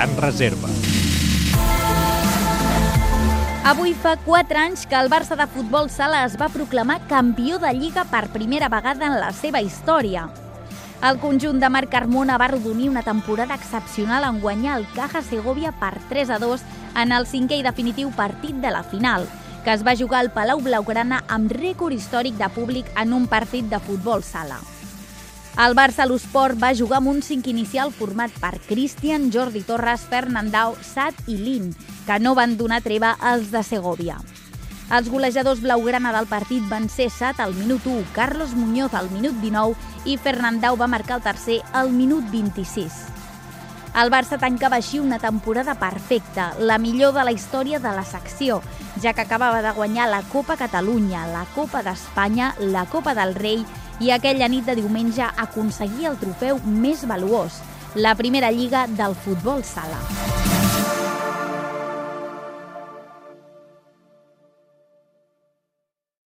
gran reserva. Avui fa 4 anys que el Barça de futbol sala es va proclamar campió de Lliga per primera vegada en la seva història. El conjunt de Marc Carmona va rodonir una temporada excepcional en guanyar el Caja Segovia per 3 a 2 en el cinquè i definitiu partit de la final, que es va jugar al Palau Blaugrana amb rècord històric de públic en un partit de futbol sala. El Barça l'Esport va jugar amb un cinc inicial format per Cristian, Jordi Torres, Fernandau, Sat i Lin, que no van donar treva als de Segovia. Els golejadors blaugrana del partit van ser Sat al minut 1, Carlos Muñoz al minut 19 i Fernandau va marcar el tercer al minut 26. El Barça tancava així una temporada perfecta, la millor de la història de la secció, ja que acabava de guanyar la Copa Catalunya, la Copa d'Espanya, la Copa del Rei i aquella nit de diumenge aconseguia el trofeu més valuós, la primera lliga del futbol sala.